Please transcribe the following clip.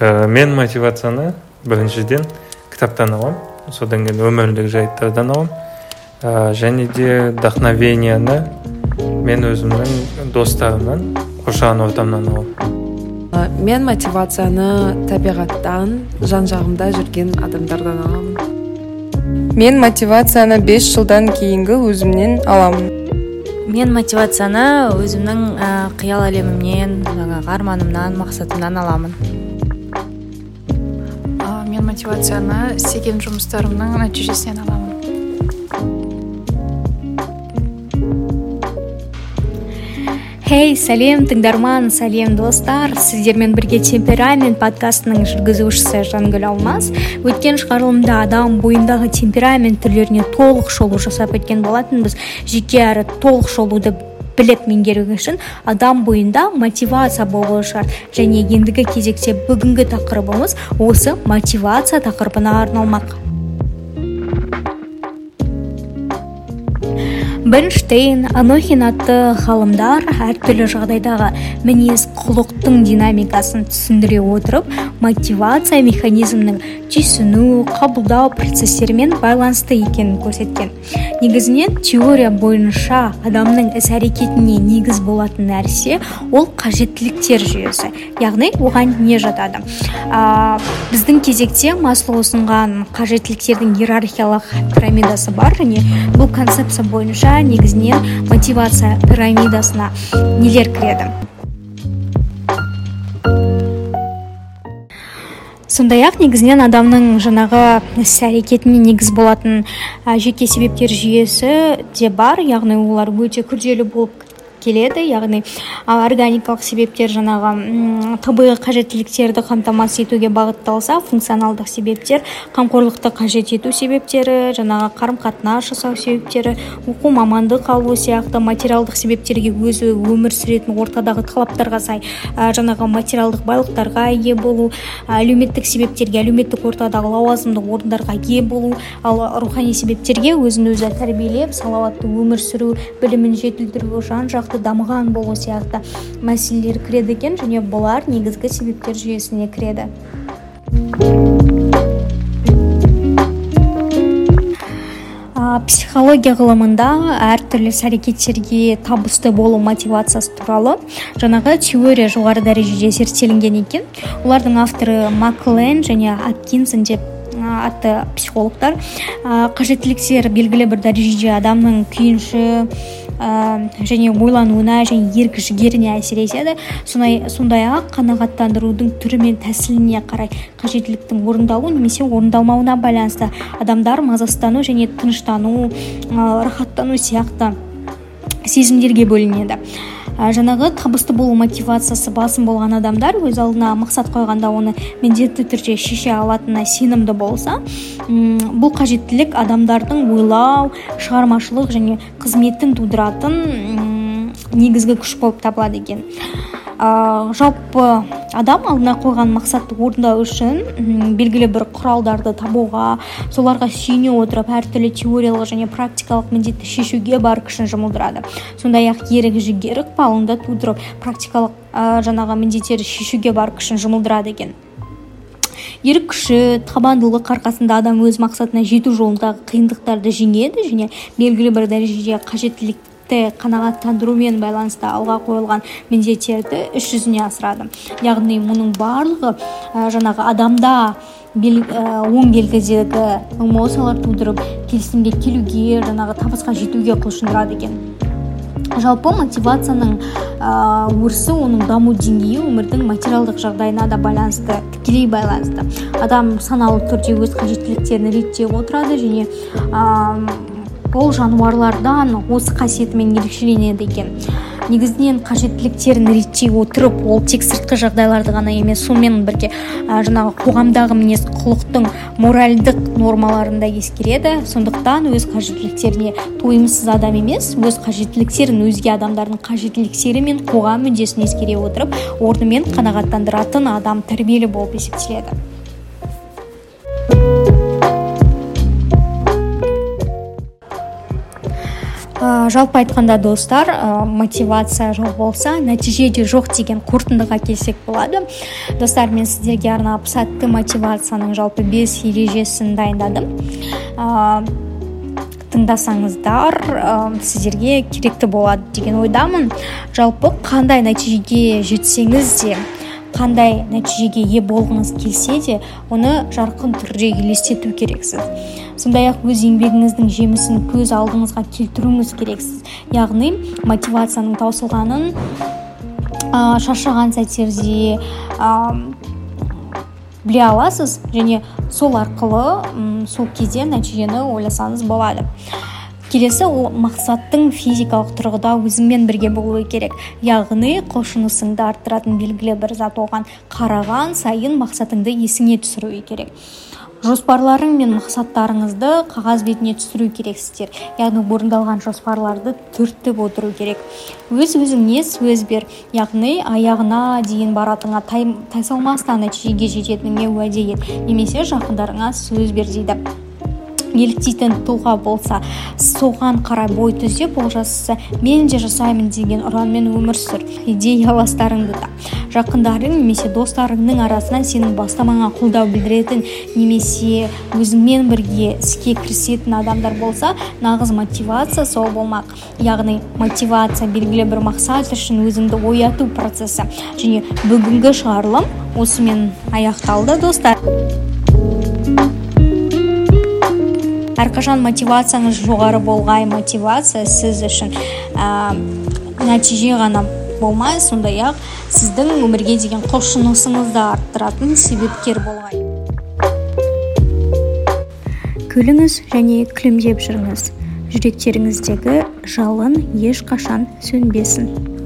ә, мен мотивацияны біріншіден кітаптан аламын. Содан кейін өмірлік жайттардан аламын. Ә, және де вдохновенияны мен өзімнің достарымнан қоршаған ортамнан аламын. Мен мотивацияны табиғаттан жан жағымда жүрген адамдардан аламын. Мен мотивацияны бес жылдан кейінгі өзімнен аламын. Мен мотивацияны өзімнің ә, қиял әлемімнен жаңағы арманымнан мақсатымнан аламын. Мотивацияны істеген жұмыстарымның нәтижесінен аламын. Хей сәлем тыңдарман сәлем достар. Сіздермен бірге темперамент подкастының жүргізушісі жангүл алмас өткен шығарылымда адам бойындағы темперамент түрлеріне толық шолу жасап өткен болатынбыз. Жеке әрі толық шолуды біліп меңгеру үшін адам бойында мотивация болуы шарт. Және ендігі кезекте бүгінгі тақырыбымыз осы мотивация тақырыбына арналмақ. Бернштейн анохин атты ғалымдар әртүрлі жағдайдағы мінез құлықтың динамикасын түсіндіре отырып мотивация механизмінің түйсіну қабылдау процестерімен байланысты екенін көрсеткен. Негізінен теория бойынша адамның іс әрекетіне негіз болатын нәрсе ол қажеттіліктер жүйесі яғни оған не жатады. Ә, біздің кезекте масло ұсынған қажеттіліктердің иерархиялық пирамидасы бар және бұл концепция бойынша негізінен мотивация пирамидасына нелер кіреді сондай ақ негізінен адамның жаңағы іс әрекетіне негіз болатын жеке себептер жүйесі де бар. Яғни олар өте күрделі болып келеді яғни органикалық себептер жаңағы табиғи қажеттіліктерді қамтамасыз етуге бағытталса функционалдық себептер қамқорлықты қажет ету себептері жаңағы қарым қатынас жасау себептері оқу мамандық алу сияқты материалдық себептерге өзі өмір сүретін ортадағы талаптарға сай жаңағы материалдық байлықтарға ие болу әлеуметтік себептерге әлеуметтік ортадағы лауазымды орындарға ие болу ал рухани себептерге өзін өзі тәрбиелеп салауатты өмір сүру білімін жетілдіру жан дамыған болу сияқты мәселелер кіреді екен және бұлар негізгі себептер жүйесіне кіреді. Психология ғылымында әртүрлі іс әрекеттерге табысты болу мотивациясы туралы жаңағы теория жоғары дәрежеде зерттелінген екен. Олардың авторы маклен және аткинсон деп атты психологтар қажеттіліктер белгілі бір дәрежеде адамның күйінші және ойлануына және ерік жігеріне әсер етеді сондай ақ қанағаттандырудың түрі мен тәсіліне қарай қажеттіліктің орындалу немесе орындалмауына байланысты. Адамдар мазасыздану және тыныштану рахаттану сияқты сезімдерге бөлінеді. Жаңағы табысты болу мотивациясы басым болған адамдар өз алдына мақсат қойғанда оны міндетті түрде шеше алатынына сенімді болса бұл қажеттілік адамдардың ойлау шығармашылық және қызметін тудыратын негізгі күш болып табылады екен. Ә, жалпы адам алдына қойған мақсатты орындау үшін белгілі бір құралдарды табуға соларға сүйене отырып әртүрлі теориялық және практикалық міндетті шешуге бар күшін жұмылдырады. Сондай ақ ерік жігер ықпалын тудырып практикалық ә, жаңағы міндеттерді шешуге бар күшін жұмылдырады екен. Ерік күші табандылық арқасында адам өз мақсатына жету жолындағы қиындықтарды жеңеді және белгілі бір дәрежеде қажеттілік қанағаттандырумен байланысты алға қойылған міндеттерді іс жүзіне асырады. Яғни мұның барлығы ә, жаңағы адамда бел, ә, оң белгідегі эмоциялар тудырып келісімге келуге жаңағы табысқа жетуге құлшындырады екен. Жалпы мотивацияның ә, өрісі оның даму деңгейі өмірдің материалдық жағдайына да байланысты тікелей байланысты. Адам саналы түрде өз қажеттіліктерін реттеп отырады және ол жануарлардан осы қасиетімен ерекшеленеді екен. Негізінен қажеттіліктерін реттей отырып ол тек сыртқы жағдайларды ғана емес сонымен бірге жаңағы қоғамдағы мінез құлықтың моральдық нормаларын да ескереді. Сондықтан өз қажеттіліктеріне тойымсыз адам емес өз қажеттіліктерін өзге адамдардың қажеттіліктері мен қоғам мүддесін ескере отырып орнымен қанағаттандыратын адам тәрбиелі болып есептеледі. Жалпы айтканда достар мотивация жок болсо нәтиже де жок деген корутундуга келсек болады. Достар мен сиздерге арнап сәтті мотивациянын жалпы бес ережесін дайындадым. Тыңдасаңыздар сіздерге керекті болады деген ойдамын. Жалпы қандай нәтижеге жетсеңіз де қандай нәтижеге ие болғыңыз келсе де оны жарқын түрде елестету керексіз. Сондай ақ өз еңбегіңіздің жемісін көз алдыңызға келтіруіңіз керексіз. Яғни мотивацияның таусылғанын шаршаған сәттерде біле аласыз және сол арқылы сол кезде нәтижені ойласаңыз болады. Келесі ол мақсаттың физикалық тұрғыда өзіңмен бірге болуы керек. Яғни құлшынысыңды арттыратын белгілі бір зат оған қараған сайын мақсатыңды есіңе түсіруі керек. Жоспарларың мен мақсаттарыңызды қағаз бетіне түсіру керексіздер яғни орындалған жоспарларды түртіп отыру керек. Өз өзіңе сөз бер. Яғни аяғына дейін баратыныңа тайсалмастан нәтижеге жететініңе уәде ет. Немесе жақындарыңа сөз бер дейді. Еліктейтін тұлға болса соған қарай бой түзеп ол жасаса мен де жасаймын деген ұранмен өмір сүр. Идеяластарыңды да. Жақындарың немесе достарыңның арасынан сенің бастамаңа қолдау білдіретін немесе өзіңмен бірге іске кірісетін адамдар болса нағыз мотивация сол болмақ. Яғни мотивация белгілі бір мақсат үшін өзіңді ояту процесі. Және бүгінгі шығарылым осымен аяқталды достар. Әрқашан мотивацияңыз жоғары болғай мотивация сіз үшін нәтиже ғана болмай сондай ақ сіздің өмірге деген құлшынысыңызды арттыратын себепкер болғай. Күліңіз және күлімдеп жүріңіз. Жүректеріңіздегі жалын ешқашан сөнбесін.